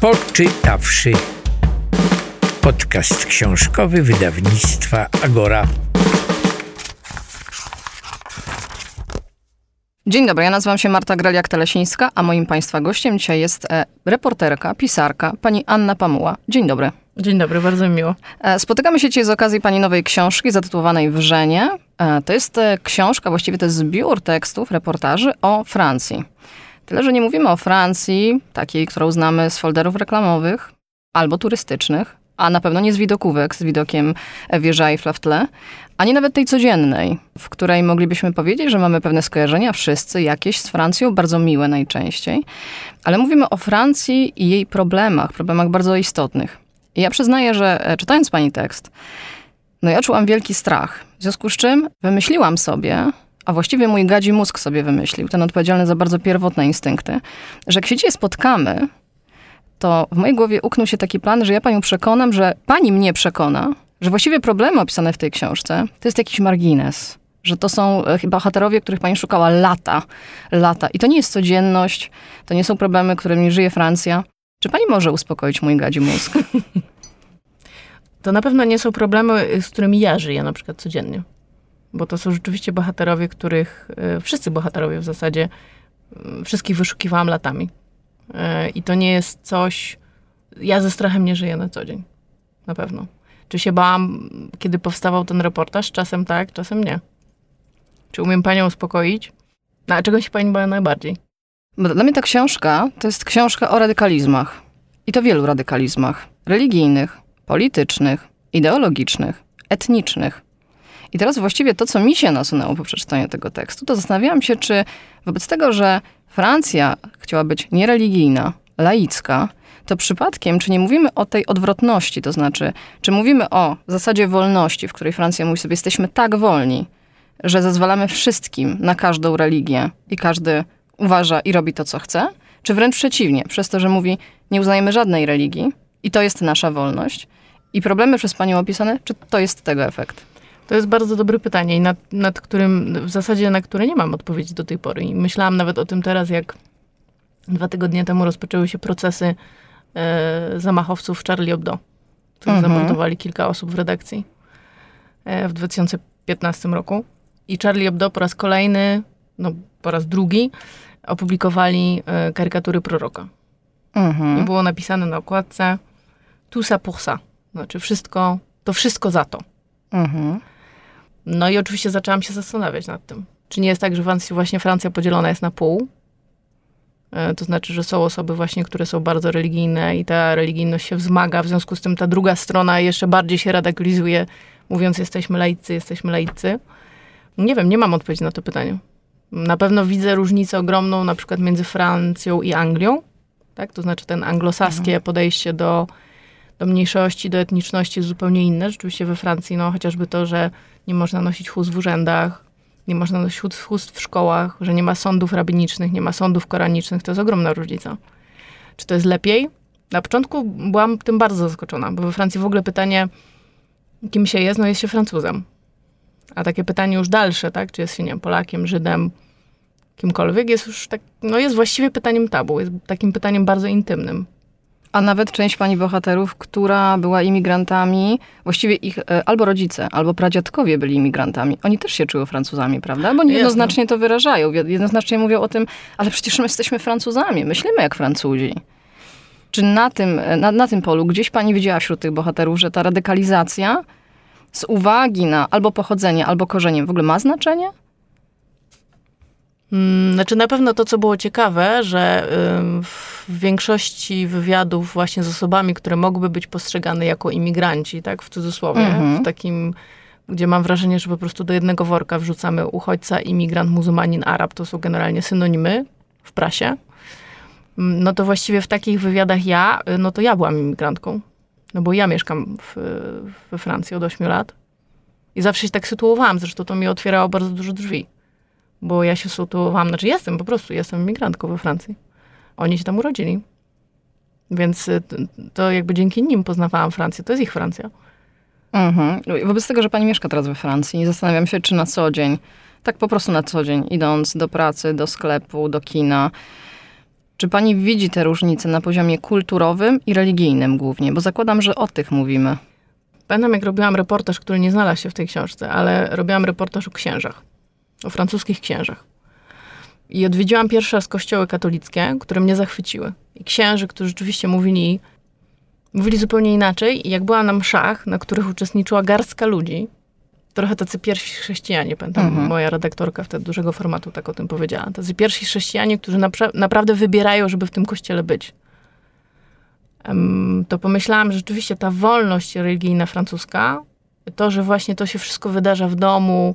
Poczytawszy. Podcast książkowy wydawnictwa Agora. Dzień dobry, ja nazywam się Marta Greliak-Telesińska, a moim Państwa gościem dzisiaj jest e, reporterka, pisarka, pani Anna Pamuła. Dzień dobry. Dzień dobry, bardzo mi miło. E, spotykamy się dzisiaj z okazji pani nowej książki zatytułowanej Wrzenie. E, to jest książka, właściwie to jest zbiór tekstów, reportaży o Francji. Tyle, że nie mówimy o Francji, takiej, którą znamy z folderów reklamowych albo turystycznych, a na pewno nie z widokówek, z widokiem wieża Eiffla w tle, ani nawet tej codziennej, w której moglibyśmy powiedzieć, że mamy pewne skojarzenia, wszyscy jakieś z Francją, bardzo miłe najczęściej. Ale mówimy o Francji i jej problemach, problemach bardzo istotnych. I ja przyznaję, że e, czytając pani tekst, no ja czułam wielki strach. W związku z czym wymyśliłam sobie, a właściwie mój gadzi mózg sobie wymyślił, ten odpowiedzialny za bardzo pierwotne instynkty, że jak się dzisiaj spotkamy, to w mojej głowie uknął się taki plan, że ja panią przekonam, że pani mnie przekona, że właściwie problemy opisane w tej książce to jest jakiś margines. Że to są e, bohaterowie, których pani szukała lata, lata. I to nie jest codzienność, to nie są problemy, którymi żyje Francja. Czy pani może uspokoić mój gadzi mózg? To na pewno nie są problemy, z którymi ja żyję na przykład codziennie. Bo to są rzeczywiście bohaterowie, których, e, wszyscy bohaterowie w zasadzie, wszystkich wyszukiwałam latami. E, I to nie jest coś, ja ze strachem nie żyję na co dzień. Na pewno. Czy się bałam, kiedy powstawał ten reportaż? Czasem tak, czasem nie. Czy umiem panią uspokoić? No, a czego się pani bała najbardziej? Bo dla mnie ta książka to jest książka o radykalizmach. I to wielu radykalizmach. Religijnych, politycznych, ideologicznych, etnicznych. I teraz właściwie to, co mi się nasunęło po przeczytaniu tego tekstu, to zastanawiałam się, czy wobec tego, że Francja chciała być niereligijna, laicka, to przypadkiem, czy nie mówimy o tej odwrotności, to znaczy, czy mówimy o zasadzie wolności, w której Francja mówi sobie, jesteśmy tak wolni, że zezwalamy wszystkim na każdą religię i każdy uważa i robi to, co chce, czy wręcz przeciwnie, przez to, że mówi, nie uznajemy żadnej religii i to jest nasza wolność. I problemy przez panią opisane, czy to jest tego efekt? To jest bardzo dobre pytanie i nad, nad którym, w zasadzie na które nie mam odpowiedzi do tej pory. I myślałam nawet o tym teraz, jak dwa tygodnie temu rozpoczęły się procesy e, zamachowców Charlie Hebdo, którzy mhm. zamordowali kilka osób w redakcji e, w 2015 roku. I Charlie Hebdo po raz kolejny, no po raz drugi, opublikowali e, karykatury proroka. Mhm. I było napisane na okładce tout ça pour ça. Znaczy wszystko, to wszystko za to. Mhm. No i oczywiście zaczęłam się zastanawiać nad tym. Czy nie jest tak, że właśnie Francja podzielona jest na pół? E, to znaczy, że są osoby właśnie, które są bardzo religijne i ta religijność się wzmaga, w związku z tym ta druga strona jeszcze bardziej się radykalizuje, mówiąc jesteśmy laicy, jesteśmy laicy. Nie wiem, nie mam odpowiedzi na to pytanie. Na pewno widzę różnicę ogromną na przykład między Francją i Anglią, tak? To znaczy ten anglosaskie mhm. podejście do, do mniejszości, do etniczności jest zupełnie inne. Rzeczywiście we Francji, no chociażby to, że nie można nosić chust w urzędach, nie można nosić chust w szkołach, że nie ma sądów rabinicznych, nie ma sądów koranicznych, to jest ogromna różnica. Czy to jest lepiej? Na początku byłam tym bardzo zaskoczona, bo we Francji w ogóle pytanie, kim się jest, no jest się Francuzem. A takie pytanie już dalsze, tak, czy jest się, nie wiem, Polakiem, Żydem, kimkolwiek, jest już tak, no jest właściwie pytaniem tabu, jest takim pytaniem bardzo intymnym. A nawet część pani bohaterów, która była imigrantami, właściwie ich e, albo rodzice, albo pradziadkowie byli imigrantami. Oni też się czuły Francuzami, prawda? Bo jednoznacznie to wyrażają. Jednoznacznie mówią o tym, ale przecież my jesteśmy Francuzami, myślimy jak Francuzi. Czy na tym, e, na, na tym polu gdzieś pani widziała wśród tych bohaterów, że ta radykalizacja z uwagi na albo pochodzenie, albo korzenie w ogóle ma znaczenie? Mm, znaczy na pewno to, co było ciekawe, że w większości wywiadów właśnie z osobami, które mogłyby być postrzegane jako imigranci, tak, w cudzysłowie, mhm. w takim, gdzie mam wrażenie, że po prostu do jednego worka wrzucamy uchodźca, imigrant, muzułmanin, Arab, to są generalnie synonimy w prasie. Mm, no to właściwie w takich wywiadach ja, no to ja byłam imigrantką. No bo ja mieszkam w, we Francji od 8 lat. I zawsze się tak sytuowałam, zresztą to mi otwierało bardzo dużo drzwi bo ja się sytuowałam, znaczy jestem po prostu, jestem imigrantką we Francji. Oni się tam urodzili. Więc y, to jakby dzięki nim poznawałam Francję. To jest ich Francja. Mhm. Wobec tego, że pani mieszka teraz we Francji, zastanawiam się, czy na co dzień, tak po prostu na co dzień, idąc do pracy, do sklepu, do kina, Czy pani widzi te różnice na poziomie kulturowym i religijnym głównie? Bo zakładam, że o tych mówimy. Pamiętam, jak robiłam reportaż, który nie znalazł się w tej książce, ale robiłam reportaż o księżach, o francuskich księżach. I odwiedziłam pierwszy raz kościoły katolickie, które mnie zachwyciły. I księży, którzy rzeczywiście mówili, mówili zupełnie inaczej. I jak byłam na mszach, na których uczestniczyła garstka ludzi, trochę tacy pierwsi chrześcijanie, pamiętam, Mhm. moja redaktorka wtedy dużego formatu tak o tym powiedziała. Tacy pierwsi chrześcijanie, którzy napra- naprawdę wybierają, żeby w tym kościele być. To pomyślałam, że rzeczywiście ta wolność religijna francuska, to, że właśnie to się wszystko wydarza w domu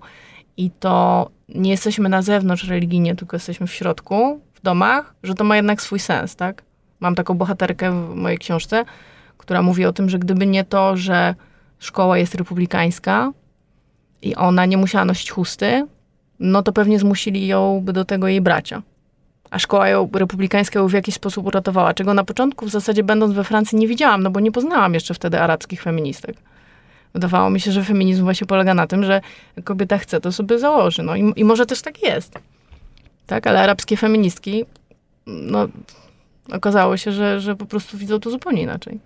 i to nie jesteśmy na zewnątrz religijnie, tylko jesteśmy w środku, w domach, że to ma jednak swój sens, tak? Mam taką bohaterkę w mojej książce, która mówi o tym, że gdyby nie to, że szkoła jest republikańska i ona nie musiała nosić chusty, no to pewnie zmusili ją by do tego jej bracia. A szkoła ją republikańska ją w jakiś sposób uratowała, czego na początku w zasadzie będąc we Francji nie widziałam, no bo nie poznałam jeszcze wtedy arabskich feministek. Wydawało mi się, że feminizm właśnie polega na tym, że kobieta chce, to sobie założy. No i, i może też tak jest. Tak, ale arabskie feministki, no okazało się, że, że po prostu widzą to zupełnie inaczej.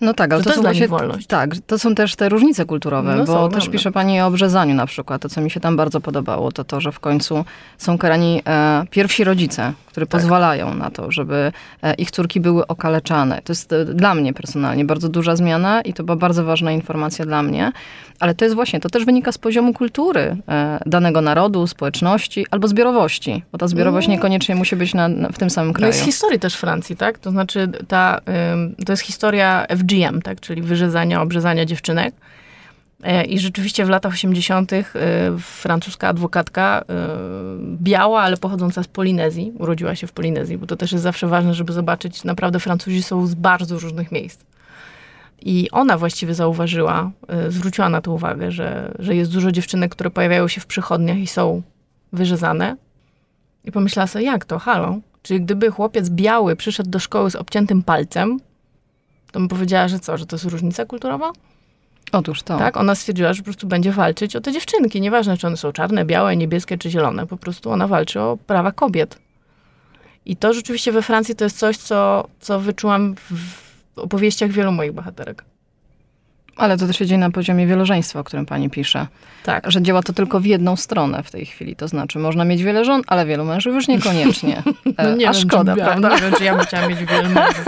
No tak, ale to, to są właśnie, wolność. Tak, to są też te różnice kulturowe, No bo też prawda. pisze pani o obrzezaniu na przykład. To, co mi się tam bardzo podobało, to to, że w końcu są karani e, pierwsi rodzice, którzy Tak. pozwalają na to, żeby e, ich córki były okaleczane. To jest e, dla mnie personalnie bardzo duża zmiana i to była bardzo ważna informacja dla mnie. Ale to jest właśnie, to też wynika z poziomu kultury e, danego narodu, społeczności albo zbiorowości, bo ta zbiorowość No. niekoniecznie musi być na, na, w tym samym No kraju. jest historii też Francji, tak? To znaczy ta, ym, to jest historia FGM, tak? Czyli wyrzezania, obrzezania dziewczynek. E, I rzeczywiście w latach 80. y, francuska adwokatka y, biała, ale pochodząca z Polinezji, urodziła się w Polinezji, bo to też jest zawsze ważne, żeby zobaczyć, naprawdę Francuzi są z bardzo różnych miejsc. I ona właściwie zauważyła, zwróciła na to uwagę, że, że jest dużo dziewczynek, które pojawiają się w przychodniach i są wyrzezane. I pomyślała sobie, jak to, halo? Czyli gdyby chłopiec biały przyszedł do szkoły z obciętym palcem, to bym powiedziała, że co, że to jest różnica kulturowa? Otóż to. Tak? Ona stwierdziła, że po prostu będzie walczyć o te dziewczynki. Nieważne, czy one są czarne, białe, niebieskie czy zielone. Po prostu ona walczy o prawa kobiet. I to rzeczywiście we Francji to jest coś, co, co wyczułam w, w opowieściach wielu moich bohaterek. Ale to też się dzieje na poziomie wielożeństwa, o którym pani pisze. Tak. że działa to tylko w jedną stronę w tej chwili. To znaczy, można mieć wiele żon, ale wielu mężów już niekoniecznie. E, A szkoda, czy, prawda? Nie wiem, czy ja bym chciała mieć wielu mężów.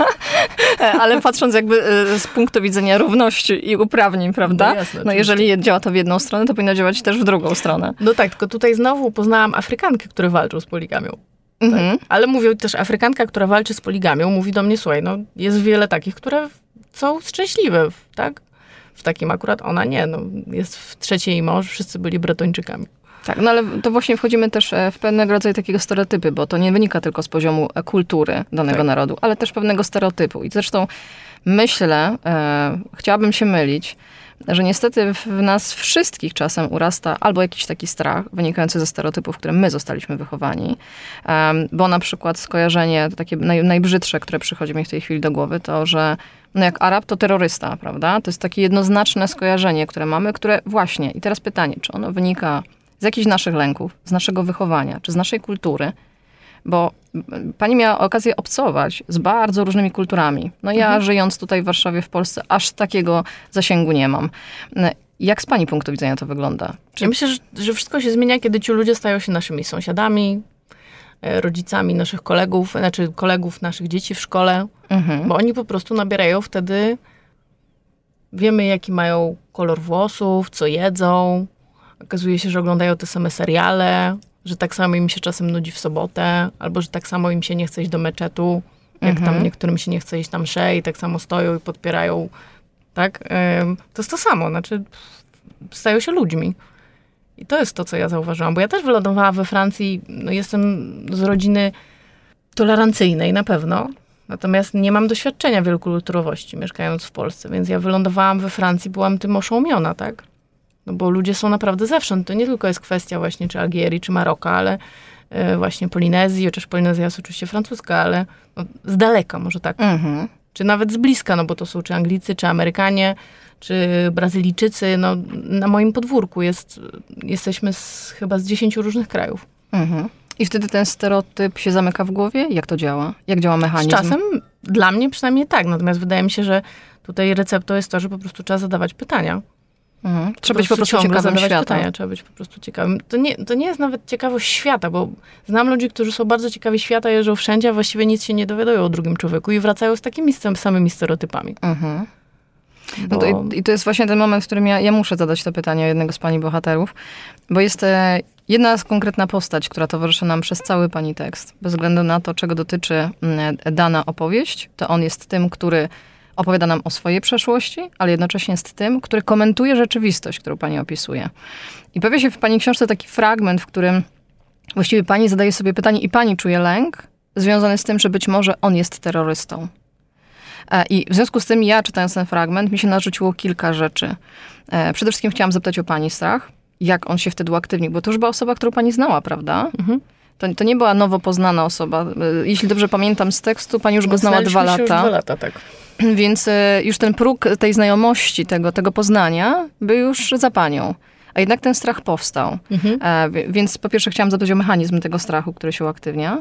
E, Ale patrząc jakby e, z punktu widzenia równości i uprawnień, prawda? No No, jasne, oczywiście. jeżeli działa to w jedną stronę, to powinno działać też w drugą stronę. No tak, tylko tutaj znowu poznałam Afrykanki, które walczą z poligamią. Mhm. Ale mówią też, Afrykanka, która walczy z poligamią, mówi do mnie, słuchaj, no jest wiele takich, które są szczęśliwe, tak? W takim akurat ona nie, no jest w trzeciej mąż, wszyscy byli Bretończykami. Tak, no ale to właśnie wchodzimy też e, w pewnego rodzaju takiego stereotypy, bo to nie wynika tylko z poziomu e, kultury danego Tak. narodu, ale też pewnego stereotypu. I zresztą myślę, e, chciałabym się mylić, że niestety w nas wszystkich czasem urasta albo jakiś taki strach wynikający ze stereotypów, w którym my zostaliśmy wychowani, bo na przykład skojarzenie takie naj, najbrzydsze, które przychodzi mi w tej chwili do głowy, to że no jak Arab to terrorysta, prawda? To jest takie jednoznaczne skojarzenie, które mamy, które właśnie, i teraz pytanie, czy ono wynika z jakichś naszych lęków, z naszego wychowania, czy z naszej kultury, bo pani miała okazję obcować z bardzo różnymi kulturami. No ja żyjąc tutaj w Warszawie, w Polsce, aż takiego zasięgu nie mam. Jak z pani punktu widzenia to wygląda? Ja myślę, że, że wszystko się zmienia, kiedy ci ludzie stają się naszymi sąsiadami, e, rodzicami naszych kolegów, znaczy kolegów naszych dzieci w szkole, Mhm. bo oni po prostu nabierają wtedy, wiemy jaki mają kolor włosów, co jedzą, okazuje się, że oglądają te same seriale, że tak samo im się czasem nudzi w sobotę, albo że tak samo im się nie chce iść do meczetu, jak Mhm. tam niektórym się nie chce iść na msze i tak samo stoją i podpierają, tak? To jest to samo, znaczy stają się ludźmi. I to jest to, co ja zauważyłam, bo ja też wylądowałam we Francji, no jestem z rodziny tolerancyjnej na pewno, natomiast nie mam doświadczenia wielokulturowości mieszkając w Polsce, więc ja wylądowałam we Francji, byłam tym oszołomiona, tak? No bo ludzie są naprawdę zewsząd. To nie tylko jest kwestia właśnie czy Algierii, czy Maroka, ale e, właśnie Polinezji, chociaż Polinezja jest oczywiście francuska, ale no, z daleka może tak Mhm. czy nawet z bliska, no bo to są czy Anglicy, czy Amerykanie, czy Brazylijczycy. No, na moim podwórku jest, jesteśmy z, chyba z 10 różnych krajów. Mhm. I wtedy ten stereotyp się zamyka w głowie? Jak to działa? Jak działa Z mechanizm? czasem, dla mnie przynajmniej tak, natomiast wydaje mi się, że tutaj receptą jest to, że po prostu trzeba zadawać pytania. Mhm. Trzeba być po prostu ciekawym świata. pytania, trzeba być po prostu ciekawym. To nie, to nie jest nawet ciekawość świata, bo znam ludzi, którzy są bardzo ciekawi świata, jeżdżą wszędzie, a właściwie nic się nie dowiadują o drugim człowieku i wracają z takimi sam- samymi stereotypami. Mhm. No Bo... to i, to jest właśnie ten moment, w którym ja, ja muszę zadać to pytanie jednego z pani bohaterów, bo jest e, jedna z konkretna postać, która towarzyszy nam przez cały pani tekst. Bez względu na to, czego dotyczy mm, dana opowieść, to on jest tym, który opowiada nam o swojej przeszłości, ale jednocześnie jest tym, który komentuje rzeczywistość, którą pani opisuje. I pojawia się w pani książce taki fragment, w którym właściwie pani zadaje sobie pytanie i pani czuje lęk związany z tym, że być może on jest terrorystą. E, I w związku z tym ja, czytając ten fragment, mi się narzuciło kilka rzeczy. E, Przede wszystkim chciałam zapytać o pani strach, jak on się wtedy uaktywnił, bo to już była osoba, którą pani znała, prawda? Mhm. To, to nie była nowo poznana osoba. E, Jeśli dobrze pamiętam z tekstu, pani już go znała dwa się Już lata. dwa lata, tak. Więc e, już ten próg tej znajomości, tego, tego poznania był już za panią. A jednak ten strach powstał. Mhm. E, wi- Więc po pierwsze chciałam zapytać o mechanizm tego strachu, który się uaktywnia.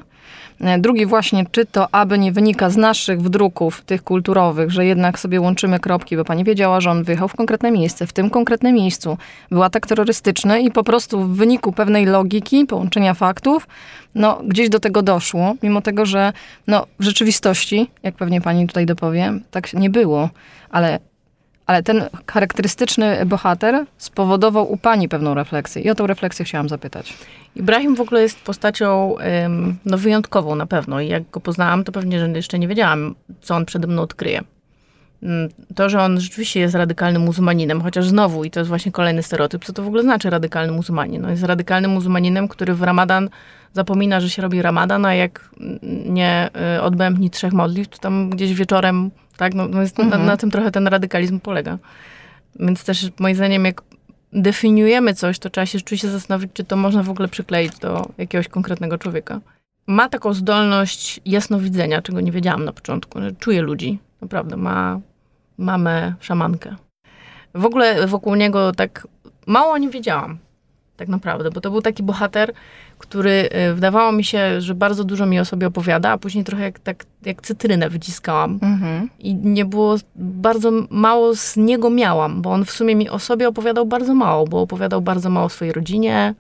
E, Drugi właśnie, czy to aby nie wynika z naszych wdruków, tych kulturowych, że jednak sobie łączymy kropki, bo pani wiedziała, że on wyjechał w konkretne miejsce, w tym konkretnym miejscu. Był atak terrorystyczny i po prostu w wyniku pewnej logiki, połączenia faktów, no gdzieś do tego doszło, mimo tego, że no, w rzeczywistości, jak pewnie pani tutaj dopowie, tak nie było. Ale ale ten charakterystyczny bohater spowodował u pani pewną refleksję. I o tą refleksję chciałam zapytać. Ibrahim w ogóle jest postacią no, wyjątkową na pewno i jak go poznałam, to pewnie że jeszcze nie wiedziałam, co on przede mną odkryje. Mm, To, że on rzeczywiście jest radykalnym muzułmaninem, chociaż znowu, i to jest właśnie kolejny stereotyp, co to w ogóle znaczy radykalny muzułmanin? No, jest radykalnym muzułmaninem, który w ramadan zapomina, że się robi ramadan, a jak nie y, odbębni trzech modlitw, to tam gdzieś wieczorem, tak, no, no jest, na, Mhm. na tym trochę ten radykalizm polega. Więc też moim zdaniem, jak definiujemy coś, to trzeba się rzeczywiście zastanowić, czy to można w ogóle przykleić do jakiegoś konkretnego człowieka. Ma taką zdolność jasnowidzenia, czego nie wiedziałam na początku. że Czuje ludzi, naprawdę. Ma mamę, szamankę. W ogóle wokół niego tak mało o nim wiedziałam, tak naprawdę, bo to był taki bohater, który y, wydawało mi się, że bardzo dużo mi o sobie opowiada, a później trochę jak, tak, jak cytrynę wyciskałam Mhm. i nie było, bardzo mało z niego miałam, bo on w sumie mi o sobie opowiadał bardzo mało, bo opowiadał bardzo mało o swojej rodzinie,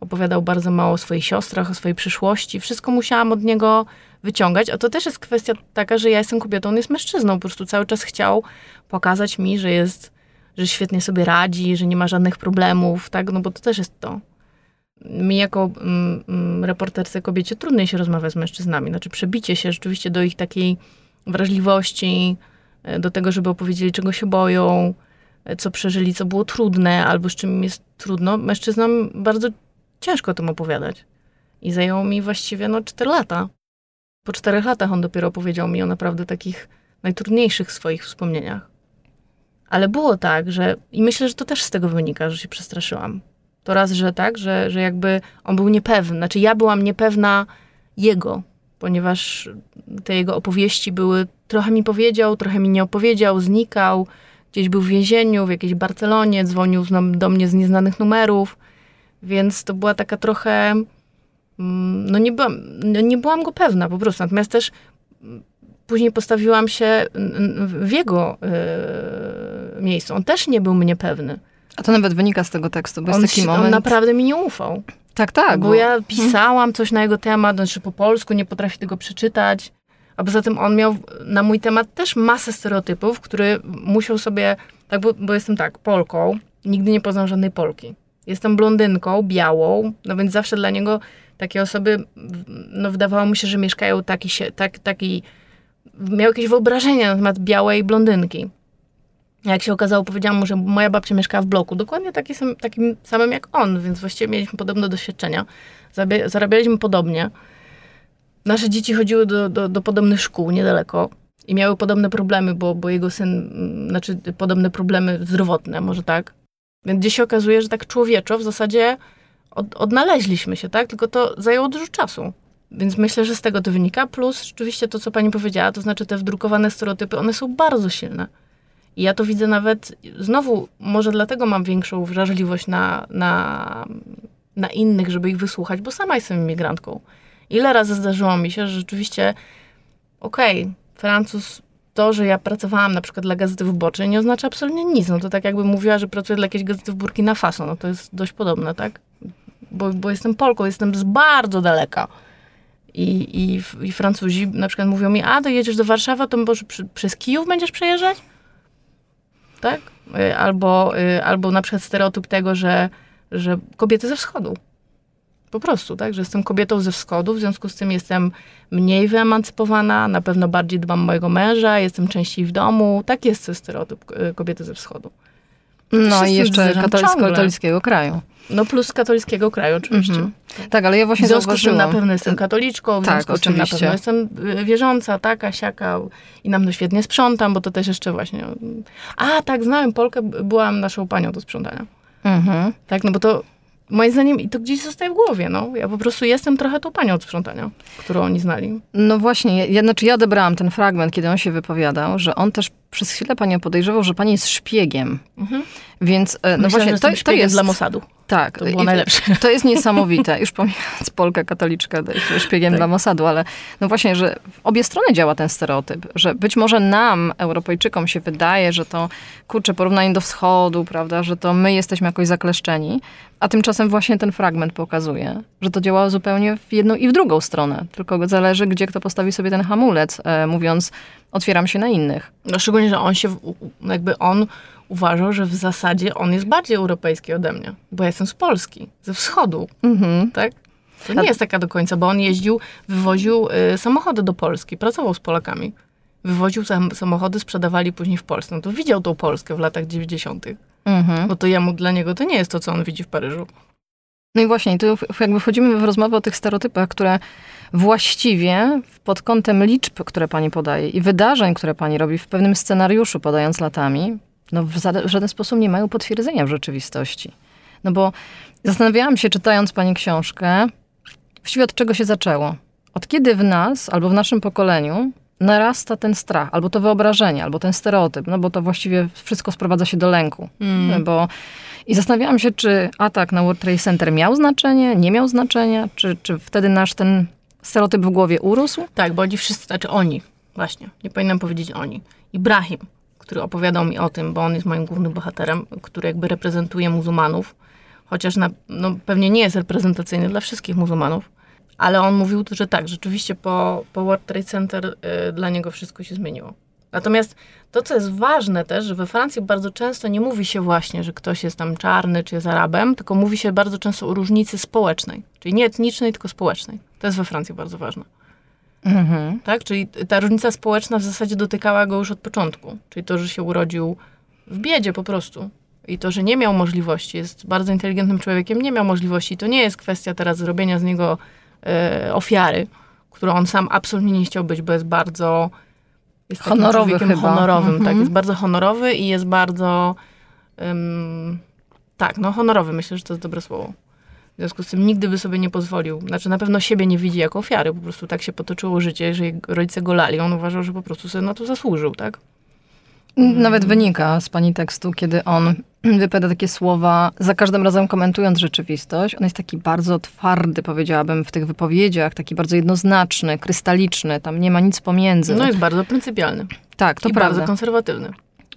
opowiadał bardzo mało o swoich siostrach, o swojej przyszłości. Wszystko musiałam od niego wyciągać, a to też jest kwestia taka, że ja jestem kobietą, on jest mężczyzną, po prostu cały czas chciał pokazać mi, że jest, że świetnie sobie radzi, że nie ma żadnych problemów, tak, no bo to też jest to. Mi jako mm, mm, reporterce kobiecie trudniej się rozmawia z mężczyznami, znaczy przebicie się rzeczywiście do ich takiej wrażliwości, e, do tego, żeby opowiedzieli, czego się boją, e, co przeżyli, co było trudne, albo z czym jest trudno. Mężczyznom bardzo ciężko o tym opowiadać. I zajęło mi właściwie no, 4 lata. Po czterech latach on dopiero opowiedział mi o naprawdę takich najtrudniejszych swoich wspomnieniach. Ale było tak, że i myślę, że to też z tego wynika, że się przestraszyłam. To raz, że tak, że, że jakby on był niepewny. Znaczy ja byłam niepewna jego, ponieważ te jego opowieści były, trochę mi powiedział, trochę mi nie opowiedział, znikał, gdzieś był w więzieniu, w jakiejś Barcelonie, dzwonił do mnie z nieznanych numerów, więc to była taka trochę, mm, no nie byłam, no nie byłam go pewna po prostu, natomiast też później postawiłam się w jego yy, miejscu. On też nie był mnie pewny. A to nawet wynika z tego tekstu, bo On, jest taki moment... on naprawdę mi nie ufał. Tak, tak. bo ja pisałam coś na jego temat, znaczy po polsku, nie potrafi tego przeczytać. A poza tym on miał na mój temat też masę stereotypów, które musiał sobie, tak, bo, bo jestem tak, Polką, nigdy nie poznał żadnej Polki. Jestem blondynką, białą, no więc zawsze dla niego takie osoby, no wydawało mu się, że mieszkają taki, się, tak, taki miał jakieś wyobrażenie na temat białej blondynki. Jak się okazało, powiedziałam mu, że moja babcia mieszkała w bloku, dokładnie taki sam, takim samym jak on, więc właściwie mieliśmy podobne doświadczenia. Zarabia- Zarabialiśmy podobnie. Nasze dzieci chodziły do, do, do podobnych szkół niedaleko i miały podobne problemy, bo, bo jego syn, mm, znaczy podobne problemy zdrowotne, może tak. Więc gdzieś się okazuje, że tak człowieczo w zasadzie od, odnaleźliśmy się, tak? Tylko to zajęło dużo czasu. Więc myślę, że z tego to wynika. Plus rzeczywiście to, co pani powiedziała, to znaczy te wdrukowane stereotypy, one są bardzo silne. I ja to widzę nawet, znowu, może dlatego mam większą wrażliwość na, na na innych, żeby ich wysłuchać, bo sama jestem imigrantką. Ile razy zdarzyło mi się, że rzeczywiście, okej, okay, Francuz, to, że ja pracowałam na przykład dla Gazety Wyborczej, nie oznacza absolutnie nic. No to tak jakby mówiła, że pracuję dla jakiejś Gazety w Burkina Faso, no to jest dość podobne, tak? Bo, bo jestem Polką, jestem z bardzo daleka. I, i, I Francuzi na przykład mówią mi, a, dojedziesz do Warszawy, to może przy, przez Kijów będziesz przejeżdżać? Tak? Y, albo, y, albo na przykład stereotyp tego, że, że kobiety ze wschodu. Po prostu, tak? Że jestem kobietą ze wschodu, w związku z tym jestem mniej wyemancypowana, na pewno bardziej dbam mojego męża, jestem częściej w domu. Tak jest stereotyp y, kobiety ze wschodu. No i jeszcze katolicko-katolickiego kraju. No plus katolickiego kraju oczywiście. Mhm. Tak, ale ja właśnie W związku z tym na pewno jestem katoliczką, w tak, związku z tym na pewno jestem y, wierząca, taka, siaka i na pewno świetnie sprzątam, bo to też jeszcze właśnie... A, tak, znałem Polkę, byłam naszą panią do sprzątania. Mhm. Tak, no bo to moim zdaniem i to gdzieś zostaje w głowie, no. Ja po prostu jestem trochę tą panią od sprzątania, którą oni znali. No właśnie, ja, znaczy ja odebrałam ten fragment, kiedy on się wypowiadał, że on też przez chwilę panią podejrzewał, że pani jest szpiegiem. Mhm. Więc e, no Myślę, właśnie, to, to jest dla Mossadu. Tak. To było najlepsze. To jest niesamowite. Już pomijając Polka katoliczka, szpiegiem tak. dla Mossadu, ale no właśnie, że w obie strony działa ten stereotyp, że być może nam, Europejczykom się wydaje, że to, kurczę, porównanie do wschodu, prawda, że to my jesteśmy jakoś zakleszczeni, a tymczasem właśnie ten fragment pokazuje, że to działa zupełnie w jedną i w drugą stronę. Tylko zależy, gdzie kto postawi sobie ten hamulec, e, mówiąc, otwieram się na innych. No szczególnie, że on się, jakby on uważał, że w zasadzie on jest bardziej europejski ode mnie, bo ja jestem z Polski, ze wschodu, mhm. tak? To nie jest taka do końca, bo on jeździł, wywoził y, samochody do Polski, pracował z Polakami. Wywoził sam, samochody, sprzedawali później w Polsce. No to widział tą Polskę w latach 90. Mhm. No to jemu, dla niego to nie jest to, co on widzi w Paryżu. No i właśnie, tu jakby wchodzimy w rozmowę o tych stereotypach, które właściwie pod kątem liczb, które pani podaje i wydarzeń, które pani robi w pewnym scenariuszu, podając latami, no w, w żaden sposób nie mają potwierdzenia w rzeczywistości. No bo zastanawiałam się, czytając pani książkę, właściwie od czego się zaczęło. Od kiedy w nas, albo w naszym pokoleniu, narasta ten strach, albo to wyobrażenie, albo ten stereotyp, no bo to właściwie wszystko sprowadza się do lęku. Mm. Bo i zastanawiałam się, czy atak na World Trade Center miał znaczenie, nie miał znaczenia, czy, czy wtedy nasz ten stereotyp w głowie urósł? Tak, bo oni wszyscy, znaczy oni, właśnie, nie powinnam powiedzieć oni. Ibrahim, który opowiadał mi o tym, bo on jest moim głównym bohaterem, który jakby reprezentuje muzułmanów, chociaż na, no, pewnie nie jest reprezentacyjny dla wszystkich muzułmanów, ale on mówił, że tak, rzeczywiście po, po World Trade Center y, dla niego wszystko się zmieniło. Natomiast to, co jest ważne też, że we Francji bardzo często nie mówi się właśnie, że ktoś jest tam czarny czy jest Arabem, tylko mówi się bardzo często o różnicy społecznej, czyli nie etnicznej, tylko społecznej. To jest we Francji bardzo ważne. Mhm. Tak? Czyli ta różnica społeczna w zasadzie dotykała go już od początku. Czyli to, że się urodził w biedzie po prostu. I to, że nie miał możliwości, jest bardzo inteligentnym człowiekiem, nie miał możliwości. To nie jest kwestia teraz zrobienia z niego e, ofiary, którą on sam absolutnie nie chciał być, bo jest bardzo jest honorowy chyba. honorowym, tak, mhm. tak. Jest bardzo honorowy i jest bardzo um, tak, no honorowy, myślę, że to jest dobre słowo. W związku z tym nigdy by sobie nie pozwolił. Znaczy na pewno siebie nie widzi jako ofiary. Po prostu tak się potoczyło życie, że rodzice go lali. On uważał, że po prostu sobie na to zasłużył, tak? Nawet wynika z pani tekstu, kiedy on wypowiada takie słowa, za każdym razem komentując rzeczywistość. On jest taki bardzo twardy, powiedziałabym, w tych wypowiedziach, taki bardzo jednoznaczny, krystaliczny, tam nie ma nic pomiędzy. No jest bardzo pryncypialny. Tak, to I prawda. bardzo konserwatywny.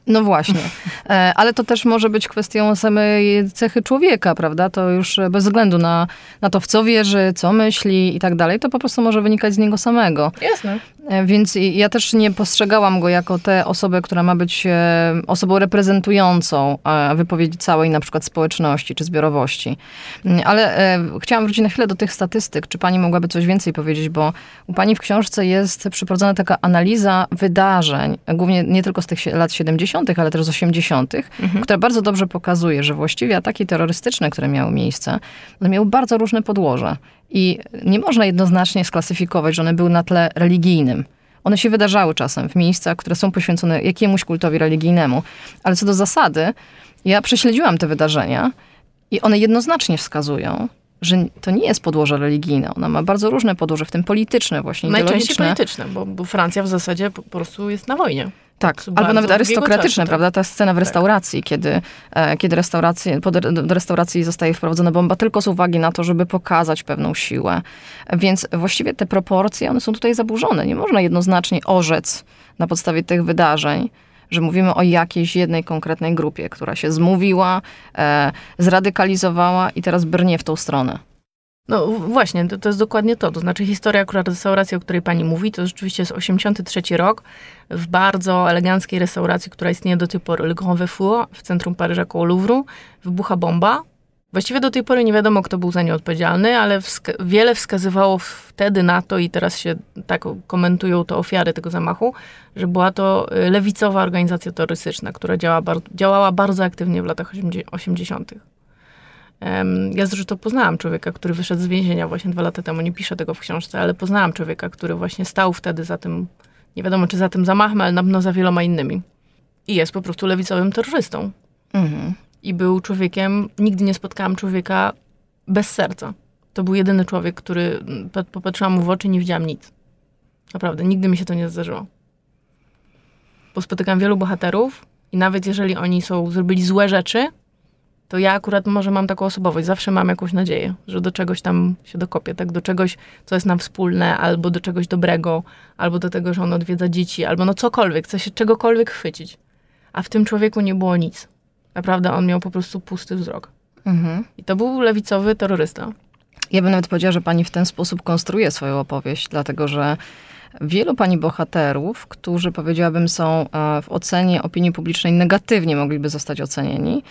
No właśnie. E, ale to też może być kwestią samej cechy człowieka, prawda? To już bez względu na, na to, w co wierzy, co myśli i tak dalej, to po prostu może wynikać z niego samego. Jasne. E, więc ja też nie postrzegałam go jako tę osobę, która ma być e, osobą reprezentującą wypowiedzi całej na przykład społeczności czy zbiorowości. Mm, ale chciałam wrócić na chwilę do tych statystyk. Czy pani mogłaby coś więcej powiedzieć? Bo u pani w książce jest przeprowadzona taka analiza wydarzeń, głównie nie tylko z tych lat 70., 70., ale też z 80., mhm. która bardzo dobrze pokazuje, że właściwie ataki terrorystyczne, które miały miejsce, miały bardzo różne podłoże. I nie można jednoznacznie sklasyfikować, że one były na tle religijnym. One się wydarzały czasem w miejscach, które są poświęcone jakiemuś kultowi religijnemu. Ale co do zasady, ja prześledziłam te wydarzenia i one jednoznacznie wskazują, że to nie jest podłoże religijne. Ona ma bardzo różne podłoże, w tym polityczne właśnie, Najczęściej polityczne, bo, bo Francja w zasadzie po prostu jest na wojnie. Tak, albo nawet arystokratyczne, czasu, tak. prawda? Ta scena w restauracji, kiedy, e, kiedy restauracji, po, do do restauracji zostaje wprowadzona bomba tylko z uwagi na to, żeby pokazać pewną siłę. Więc właściwie te proporcje, one są tutaj zaburzone. Nie można jednoznacznie orzec na podstawie tych wydarzeń, że mówimy o jakiejś jednej konkretnej grupie, która się zmówiła, e, zradykalizowała i teraz brnie w tą stronę. No właśnie, to, to jest dokładnie to. To znaczy historia akurat restauracji, o której pani mówi, to rzeczywiście jest 83 rok w bardzo eleganckiej restauracji, która istnieje do tej pory, Le Grand Vefour w centrum Paryża koło Louvru, wybucha bomba. Właściwie do tej pory nie wiadomo, kto był za nią odpowiedzialny, ale wska- wiele wskazywało wtedy na to i teraz się tak komentują to ofiary tego zamachu, że była to y, lewicowa organizacja terrorystyczna, która działa bar- działała bardzo aktywnie w latach 80. Ja zresztą poznałam człowieka, który wyszedł z więzienia właśnie dwa lata temu. Nie piszę tego w książce, ale poznałam człowieka, który właśnie stał wtedy za tym, nie wiadomo czy za tym zamachem, ale na pewno za wieloma innymi. I jest po prostu lewicowym terrorystą. Mhm. I był człowiekiem, nigdy nie spotkałam człowieka bez serca. To był jedyny człowiek, który mm, pat- popatrzyłam mu w oczy i nie widziałam nic. Naprawdę, nigdy mi się to nie zdarzyło. Bo spotykam wielu bohaterów i nawet jeżeli oni są, zrobili złe rzeczy, to ja akurat może mam taką osobowość. Zawsze mam jakąś nadzieję, że do czegoś tam się dokopię, tak? Do czegoś, co jest nam wspólne, albo do czegoś dobrego, albo do tego, że on odwiedza dzieci, albo no cokolwiek, chce się czegokolwiek chwycić. A w tym człowieku nie było nic. Naprawdę on miał po prostu pusty wzrok. Mhm. I to był lewicowy terrorysta. Ja bym nawet powiedziała, że pani w ten sposób konstruuje swoją opowieść, dlatego że wielu pani bohaterów, którzy powiedziałabym są e, w ocenie opinii publicznej negatywnie mogliby zostać ocenieni,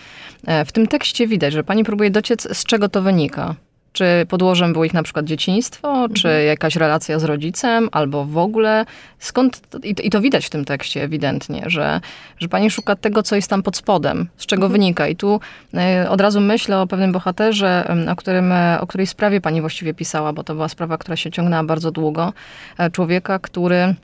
e, w tym tekście widać, że pani próbuje dociec, z czego to wynika. Czy podłożem było ich na przykład dzieciństwo, czy jakaś relacja z rodzicem, albo w ogóle. Skąd, i to, i to widać w tym tekście ewidentnie, że, że pani szuka tego, co jest tam pod spodem, z czego wynika. I tu e, od razu myślę o pewnym bohaterze, o, którym, e, o której sprawie pani właściwie pisała, bo to była sprawa, która się ciągnęła bardzo długo. E, Człowieka, który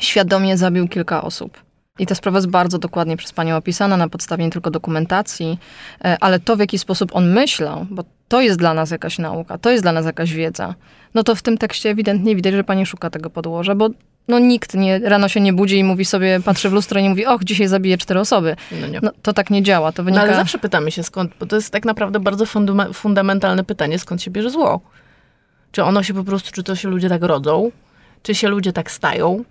świadomie zabił kilka osób. I ta sprawa jest bardzo dokładnie przez panią opisana na podstawie nie tylko dokumentacji, e, ale to, w jaki sposób on myślał, bo to jest dla nas jakaś nauka, to jest dla nas jakaś wiedza. No to w tym tekście ewidentnie widać, że pani szuka tego podłoża, bo no nikt nie, rano się nie budzi i mówi sobie, patrzy w lustro i mówi, och, dzisiaj zabiję cztery osoby. No nie. No to tak nie działa, to No wynika... ale zawsze pytamy się skąd, bo to jest tak naprawdę bardzo funduma- fundamentalne pytanie, skąd się bierze zło. Czy ono się po prostu, czy to się ludzie tak rodzą, czy się ludzie tak stają?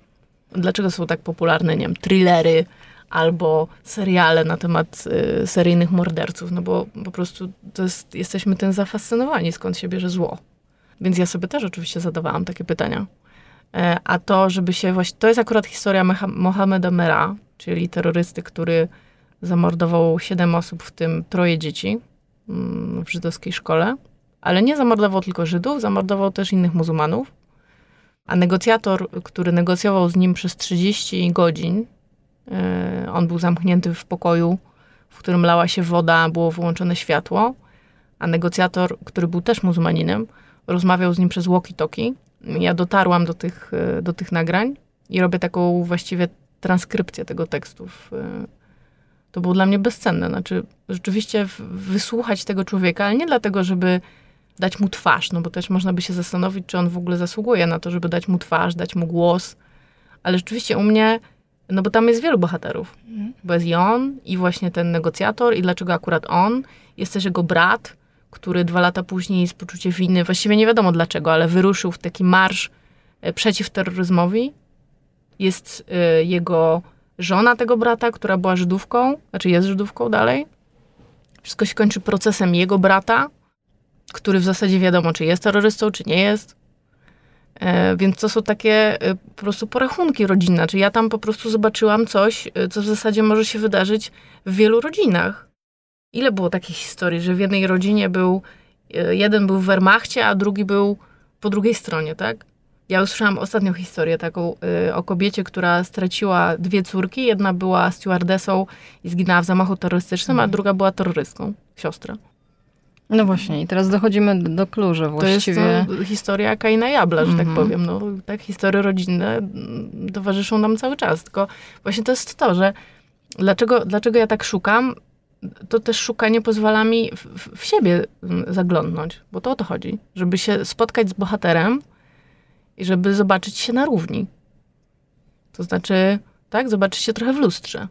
Dlaczego są tak popularne, nie wiem, thrillery albo seriale na temat y, seryjnych morderców? No bo po prostu jest, jesteśmy tym zafascynowani, skąd się bierze zło. Więc ja sobie też oczywiście zadawałam takie pytania. E, A to, żeby się właśnie, to jest akurat historia Mohameda Mera, czyli terrorysty, który zamordował siedem osób, w tym troje dzieci mm, w żydowskiej szkole. Ale nie zamordował tylko Żydów, zamordował też innych muzułmanów. A negocjator, który negocjował z nim przez 30 godzin, e, on był zamknięty w pokoju, w którym lała się woda, było wyłączone światło, a negocjator, który był też muzułmaninem, rozmawiał z nim przez walkie-talkie. Ja dotarłam do tych, e, do tych nagrań i robię taką właściwie transkrypcję tego tekstu. w, e, To było dla mnie bezcenne. Znaczy, rzeczywiście wysłuchać tego człowieka, ale nie dlatego, żeby dać mu twarz, no bo też można by się zastanowić, czy on w ogóle zasługuje na to, żeby dać mu twarz, dać mu głos. Ale rzeczywiście u mnie, no bo tam jest wielu bohaterów. Bo jest i on, i właśnie ten negocjator, i dlaczego akurat on. Jest też jego brat, który dwa lata później z poczuciem winy, właściwie nie wiadomo dlaczego, ale wyruszył w taki marsz e, przeciw terroryzmowi. Jest e, jego żona tego brata, która była Żydówką, znaczy jest Żydówką dalej. Wszystko się kończy procesem jego brata, który w zasadzie wiadomo, czy jest terrorystą, czy nie jest. E, Więc to są takie e, po prostu porachunki rodzinne. Czy ja tam po prostu zobaczyłam coś, e, co w zasadzie może się wydarzyć w wielu rodzinach. Ile było takich historii, że w jednej rodzinie był, jeden był w Wehrmachcie, a drugi był po drugiej stronie, tak? Ja usłyszałam ostatnią historię taką y, o kobiecie, która straciła dwie córki. Jedna była stewardesą i zginęła w zamachu terrorystycznym, a druga była terrorystką, siostra. No właśnie, i teraz dochodzimy do, do klucza To właściwie. jest to historia Kaina Jabla, że tak Mhm. powiem. No, tak, historie rodzinne mm, towarzyszą nam cały czas. Tylko właśnie to jest to, że dlaczego, dlaczego ja tak szukam, to też szukanie pozwala mi w, w- w siebie mm, zaglądnąć, bo to o to chodzi. Żeby się spotkać z bohaterem i żeby zobaczyć się na równi. To znaczy, tak? Zobaczyć się trochę w lustrze.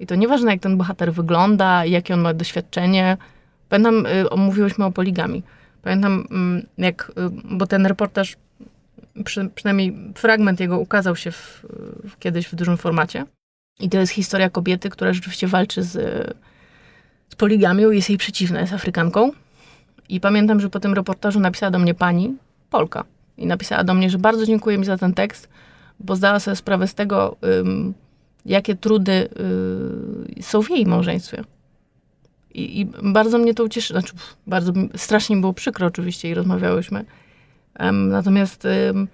I to nieważne, jak ten bohater wygląda, jakie on ma doświadczenie. Pamiętam, y, mówiłyśmy o poligami. Pamiętam, mm, jak, y, bo ten reportaż, przy, przynajmniej fragment jego ukazał się w, w, kiedyś w dużym formacie. I to jest historia kobiety, która rzeczywiście walczy z, z poligamią, jest jej przeciwna, jest Afrykanką. I pamiętam, że po tym reportażu napisała do mnie pani, Polka, i napisała do mnie, że bardzo dziękuję mi za ten tekst, bo zdała sobie sprawę z tego, jakie trudy y, są w jej małżeństwie. I, I, bardzo mnie to ucieszy, znaczy bardzo, strasznie mi było przykro oczywiście i rozmawiałyśmy. Um, natomiast um,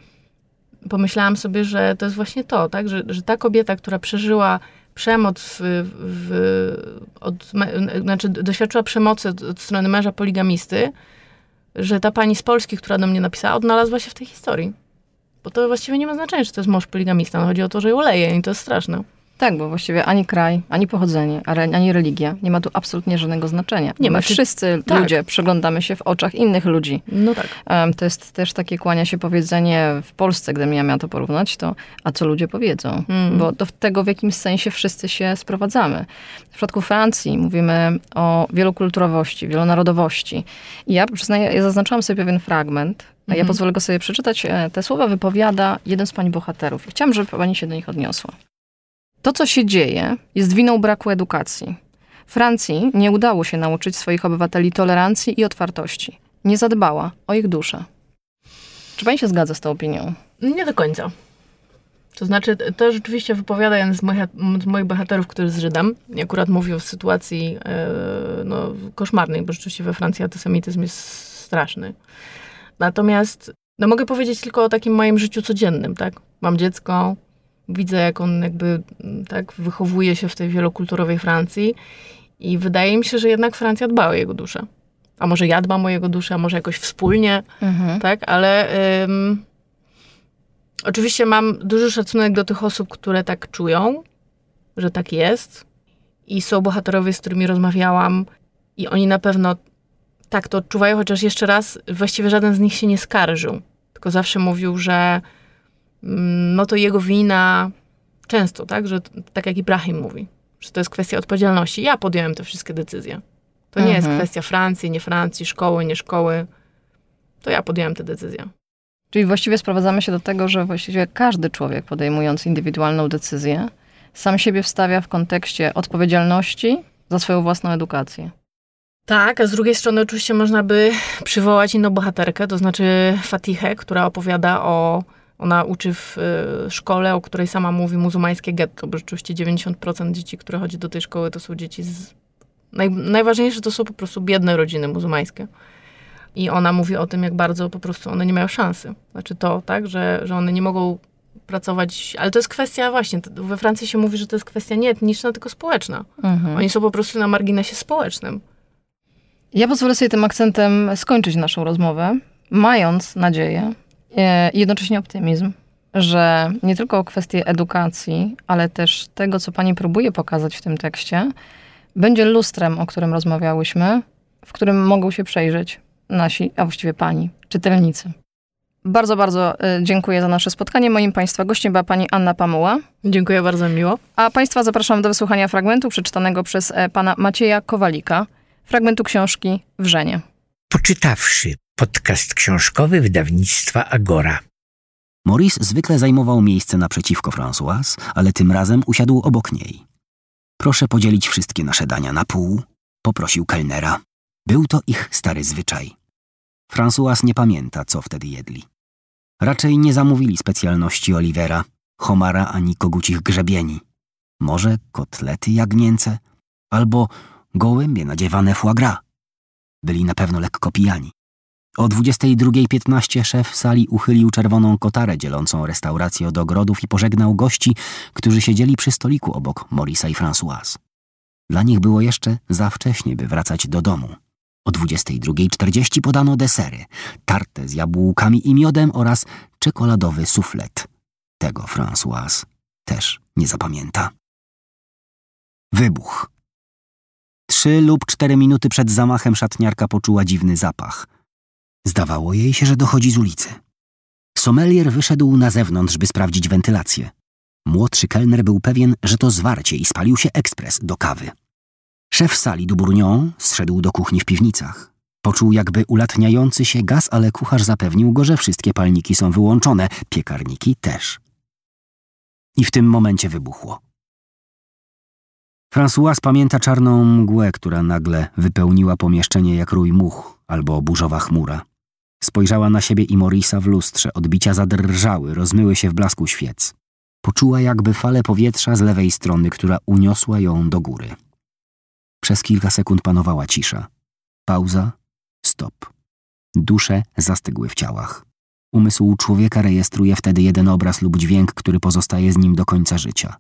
pomyślałam sobie, że to jest właśnie to, tak? że, że ta kobieta, która przeżyła przemoc, w, w, od, znaczy doświadczyła przemocy od, od strony męża poligamisty, że ta pani z Polski, która do mnie napisała, odnalazła się w tej historii. Bo to właściwie nie ma znaczenia, czy to jest mąż poligamista. No, chodzi o to, że ją leje i to jest straszne. Tak, bo właściwie ani kraj, ani pochodzenie, ani religia nie ma tu absolutnie żadnego znaczenia. Nie My ma. wszyscy tak. ludzie przeglądamy się w oczach innych ludzi. No tak. to jest też takie kłania się powiedzenie w Polsce, gdybym ja miała to porównać, to a co ludzie powiedzą? Mm. Bo do tego w jakimś sensie wszyscy się sprowadzamy. W przypadku Francji mówimy o wielokulturowości, wielonarodowości. I ja przyznaję, ja zaznaczyłam sobie pewien fragment, a ja mhm. pozwolę go sobie przeczytać. E, te słowa wypowiada jeden z pani bohaterów. I chciałam, żeby pani się do nich odniosła. To, co się dzieje, jest winą braku edukacji. Francji nie udało się nauczyć swoich obywateli tolerancji i otwartości. Nie zadbała o ich duszę. Czy pani się zgadza z tą opinią? Nie do końca. To znaczy, to rzeczywiście wypowiada jeden z moich, z moich bohaterów, który jest Żydem. Akurat mówił w sytuacji e, no, koszmarnej, bo rzeczywiście we Francji antysemityzm jest straszny. Natomiast no, mogę powiedzieć tylko o takim moim życiu codziennym, tak? Mam dziecko, widzę, jak on jakby tak wychowuje się w tej wielokulturowej Francji i wydaje mi się, że jednak Francja dba o jego duszę. A może ja dbam o jego duszę, a może jakoś wspólnie, mhm. tak? Ale ym, oczywiście mam duży szacunek do tych osób, które tak czują, że tak jest. I są bohaterowie, z którymi rozmawiałam i oni na pewno tak to odczuwają, chociaż jeszcze raz właściwie żaden z nich się nie skarżył. Tylko zawsze mówił, że Mm, no to jego wina często, tak, że tak jak Ibrahim mówi, że to jest kwestia odpowiedzialności. Ja podjąłem te wszystkie decyzje. To nie mhm. jest kwestia Francji, nie Francji, szkoły, nie szkoły. To ja podjąłem te decyzje. Czyli właściwie sprowadzamy się do tego, że właściwie każdy człowiek podejmując indywidualną decyzję, sam siebie wstawia w kontekście odpowiedzialności za swoją własną edukację. Tak, a z drugiej strony oczywiście można by przywołać inną bohaterkę, to znaczy Fatihę, która opowiada o ona uczy w y, szkole, o której sama mówi, muzułmańskie getto, bo rzeczywiście 90% dzieci, które chodzi do tej szkoły, to są dzieci z... Naj, najważniejsze to są po prostu biedne rodziny muzułmańskie. I ona mówi o tym, jak bardzo po prostu one nie mają szansy. Znaczy to, tak, że, że one nie mogą pracować, ale to jest kwestia właśnie, we Francji się mówi, że to jest kwestia nie etniczna, tylko społeczna. Mhm. Oni są po prostu na marginesie społecznym. Ja pozwolę sobie tym akcentem skończyć naszą rozmowę, mając nadzieję, E, jednocześnie optymizm, że nie tylko kwestie edukacji, ale też tego, co pani próbuje pokazać w tym tekście, będzie lustrem, o którym rozmawiałyśmy, w którym mogą się przejrzeć nasi, a właściwie pani, czytelnicy. Bardzo, bardzo e, dziękuję za nasze spotkanie. Moim Państwa gościem była pani Anna Pamuła. Dziękuję bardzo, miło. A Państwa zapraszam do wysłuchania fragmentu przeczytanego przez e, pana Macieja Kowalika, fragmentu książki Wrzenie. Poczytawszy Podcast książkowy wydawnictwa Agora. Maurice zwykle zajmował miejsce naprzeciwko Françoise, ale tym razem usiadł obok niej. Proszę podzielić wszystkie nasze dania na pół, poprosił kelnera. Był to ich stary zwyczaj. Françoise nie pamięta, co wtedy jedli. Raczej nie zamówili specjalności Olivera, homara ani kogucich grzebieni. Może kotlety jagnięce albo gołębie nadziewane foie gras. Byli na pewno lekko pijani. O 22.15 szef sali uchylił czerwoną kotarę dzielącą restaurację od ogrodów i pożegnał gości, którzy siedzieli przy stoliku obok Morisa i Françoise. Dla nich było jeszcze za wcześnie, by wracać do domu. O 22.40 podano desery, tartę z jabłkami i miodem oraz czekoladowy suflet. Tego Françoise też nie zapamięta. Wybuch. Trzy lub cztery minuty przed zamachem szatniarka poczuła dziwny zapach – Zdawało jej się, że dochodzi z ulicy. Sommelier wyszedł na zewnątrz, by sprawdzić wentylację. Młodszy kelner był pewien, że to zwarcie i spalił się ekspres do kawy. Szef sali Dubourgnon zszedł do kuchni w piwnicach. Poczuł jakby ulatniający się gaz, ale kucharz zapewnił go, że wszystkie palniki są wyłączone, piekarniki też. I w tym momencie wybuchło. François pamięta czarną mgłę, która nagle wypełniła pomieszczenie jak rój much albo burzowa chmura. Spojrzała na siebie i Morisa w lustrze, odbicia zadrżały, rozmyły się w blasku świec. Poczuła jakby falę powietrza z lewej strony, która uniosła ją do góry. Przez kilka sekund panowała cisza. Pauza, stop. Dusze zastygły w ciałach. Umysł człowieka rejestruje wtedy jeden obraz lub dźwięk, który pozostaje z nim do końca życia.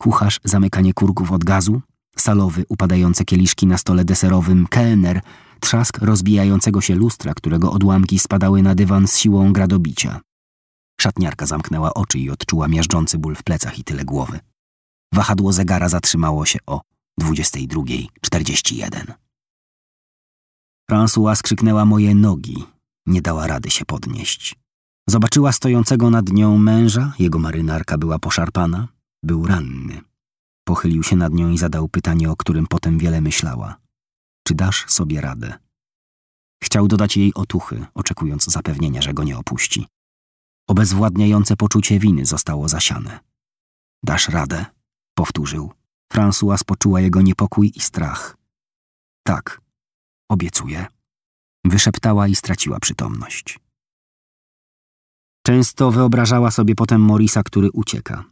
Kucharz, zamykanie kurków od gazu, salowy, upadające kieliszki na stole deserowym, kelner, trzask rozbijającego się lustra, którego odłamki spadały na dywan z siłą gradobicia. Szatniarka zamknęła oczy i odczuła miażdżący ból w plecach i tyle głowy. Wahadło zegara zatrzymało się o 22.41. François skrzyknęła moje nogi. Nie dała rady się podnieść. Zobaczyła stojącego nad nią męża, jego marynarka była poszarpana, był ranny. Pochylił się nad nią i zadał pytanie, o którym potem wiele myślała. Czy dasz sobie radę? Chciał dodać jej otuchy, oczekując zapewnienia, że go nie opuści. Obezwładniające poczucie winy zostało zasiane. Dasz radę? Powtórzył. François poczuła jego niepokój i strach. Tak, obiecuję. Wyszeptała i straciła przytomność. Często wyobrażała sobie potem Morisa, który ucieka.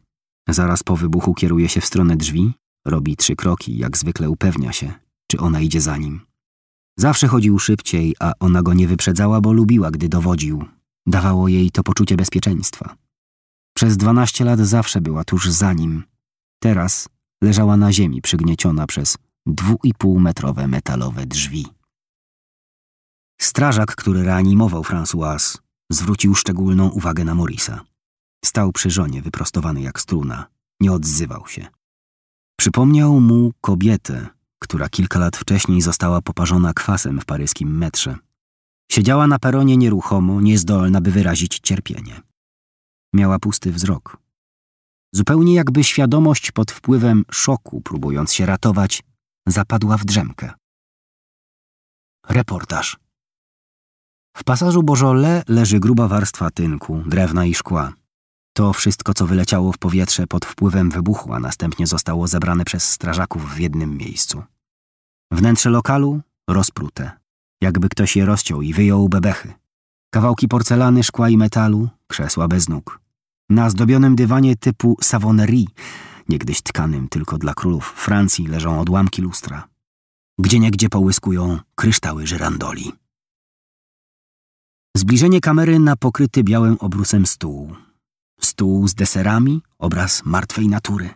Zaraz po wybuchu kieruje się w stronę drzwi, robi trzy kroki, jak zwykle upewnia się, czy ona idzie za nim. Zawsze chodził szybciej, a ona go nie wyprzedzała, bo lubiła, gdy dowodził. Dawało jej to poczucie bezpieczeństwa. Przez dwanaście lat zawsze była tuż za nim. Teraz leżała na ziemi przygnieciona przez dwu i pół metrowe metalowe drzwi. Strażak, który reanimował Françoise, zwrócił szczególną uwagę na Morisa. Stał przy żonie, wyprostowany jak struna. Nie odzywał się. Przypomniał mu kobietę, która kilka lat wcześniej została poparzona kwasem w paryskim metrze. Siedziała na peronie nieruchomo, niezdolna, by wyrazić cierpienie. Miała pusty wzrok. Zupełnie jakby świadomość pod wpływem szoku, próbując się ratować, zapadła w drzemkę. Reportaż. W pasażu Bożole leży gruba warstwa tynku, drewna i szkła. To wszystko, co wyleciało w powietrze pod wpływem wybuchu, a następnie zostało zebrane przez strażaków w jednym miejscu. Wnętrze lokalu rozprute, jakby ktoś je rozciął i wyjął bebechy. Kawałki porcelany, szkła i metalu, krzesła bez nóg. Na zdobionym dywanie typu savonnerie, niegdyś tkanym tylko dla królów Francji, leżą odłamki lustra. Gdzieniegdzie połyskują kryształy żyrandoli. Zbliżenie kamery na pokryty białym obrusem stół. Stół z deserami, obraz martwej natury.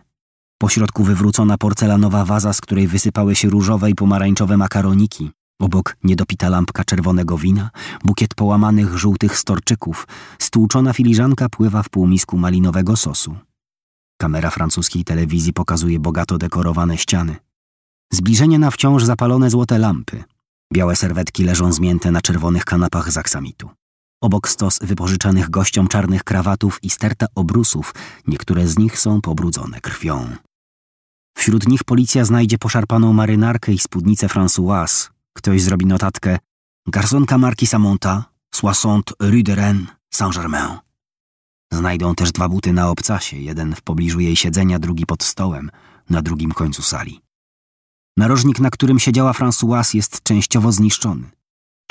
Pośrodku wywrócona porcelanowa waza, z której wysypały się różowe i pomarańczowe makaroniki. Obok niedopita lampka czerwonego wina, bukiet połamanych żółtych storczyków, stłuczona filiżanka pływa w półmisku malinowego sosu. Kamera francuskiej telewizji pokazuje bogato dekorowane ściany. Zbliżenie na wciąż zapalone złote lampy. Białe serwetki leżą zmięte na czerwonych kanapach z aksamitu. Obok stos wypożyczanych gościom czarnych krawatów i sterta obrusów, niektóre z nich są pobrudzone krwią. Wśród nich policja znajdzie poszarpaną marynarkę i spódnicę Françoise. Ktoś zrobi notatkę Garsonka marki Samonta, 60 Rue de Rennes, Saint-Germain. Znajdą też dwa buty na obcasie, jeden w pobliżu jej siedzenia, drugi pod stołem, na drugim końcu sali. Narożnik, na którym siedziała Françoise, jest częściowo zniszczony.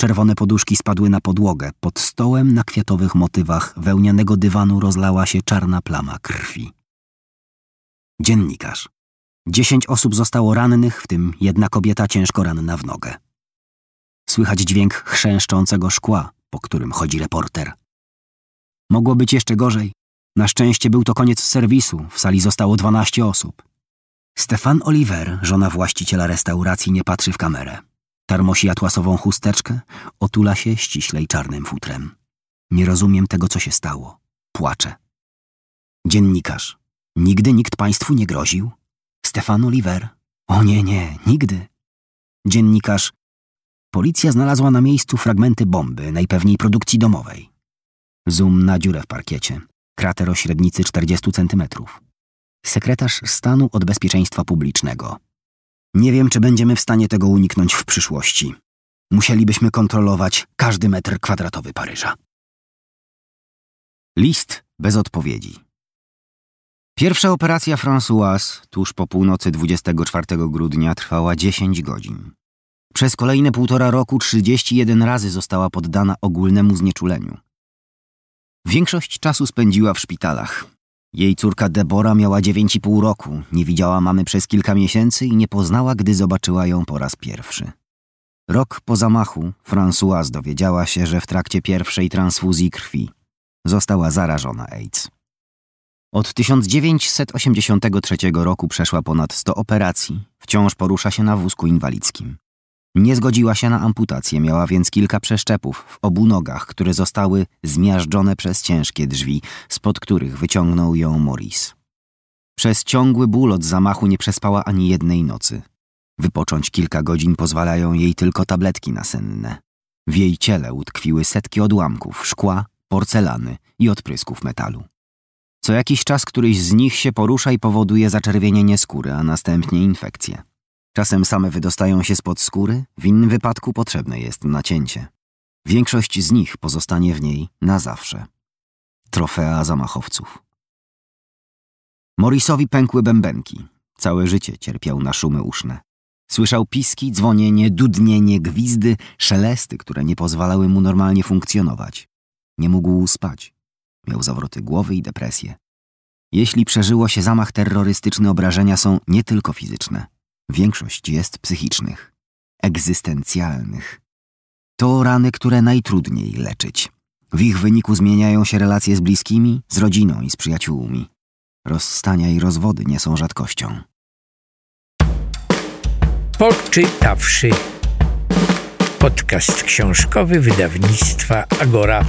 Czerwone poduszki spadły na podłogę. Pod stołem na kwiatowych motywach wełnianego dywanu rozlała się czarna plama krwi. Dziennikarz. Dziesięć osób zostało rannych, w tym jedna kobieta ciężko ranna w nogę. Słychać dźwięk chrzęszczącego szkła, po którym chodzi reporter. Mogło być jeszcze gorzej. Na szczęście był to koniec serwisu, w sali zostało dwanaście osób. Stefan Oliver, żona właściciela restauracji, nie patrzy w kamerę. Tarmosi atłasową chusteczkę, otula się ściślej czarnym futrem. Nie rozumiem tego, co się stało. Płacze. Dziennikarz. Nigdy nikt państwu nie groził? Stefan Oliver. O nie, nie, nigdy. Dziennikarz. Policja znalazła na miejscu fragmenty bomby, najpewniej produkcji domowej. Zoom na dziurę w parkiecie. Krater o średnicy 40 centymetrów. sekretarz stanu od bezpieczeństwa publicznego. Nie wiem, czy będziemy w stanie tego uniknąć w przyszłości. Musielibyśmy kontrolować każdy metr kwadratowy Paryża. List bez odpowiedzi. Pierwsza operacja Françoise tuż po północy 24 grudnia trwała 10 godzin. Przez kolejne półtora roku 31 razy została poddana ogólnemu znieczuleniu. Większość czasu spędziła w szpitalach. Jej córka Debora miała 9,5 roku, nie widziała mamy przez kilka miesięcy i nie poznała, gdy zobaczyła ją po raz pierwszy. Rok po zamachu Françoise dowiedziała się, że w trakcie pierwszej transfuzji krwi została zarażona AIDS. Od 1983 roku przeszła ponad 100 operacji, wciąż porusza się na wózku inwalidzkim. Nie zgodziła się na amputację, miała więc kilka przeszczepów w obu nogach, które zostały zmiażdżone przez ciężkie drzwi, spod których wyciągnął ją Maurice. Przez ciągły ból od zamachu nie przespała ani jednej nocy. Wypocząć kilka godzin pozwalają jej tylko tabletki nasenne. W jej ciele utkwiły setki odłamków, szkła, porcelany i odprysków metalu. Co jakiś czas któryś z nich się porusza i powoduje zaczerwienienie skóry, a następnie infekcję. Czasem same wydostają się spod skóry, w innym wypadku potrzebne jest nacięcie. Większość z nich pozostanie w niej na zawsze. Trofea zamachowców. Morisowi pękły bębenki. Całe życie cierpiał na szumy uszne. Słyszał piski, dzwonienie, dudnienie, gwizdy, szelesty, które nie pozwalały mu normalnie funkcjonować. Nie mógł spać. Miał zawroty głowy i depresję. Jeśli przeżyło się zamach terrorystyczny, obrażenia są nie tylko fizyczne. Większość jest psychicznych, egzystencjalnych. To rany, które najtrudniej leczyć. W ich wyniku zmieniają się relacje z bliskimi, z rodziną i z przyjaciółmi. Rozstania i rozwody nie są rzadkością. Poczytawszy. Podcast książkowy wydawnictwa Agora.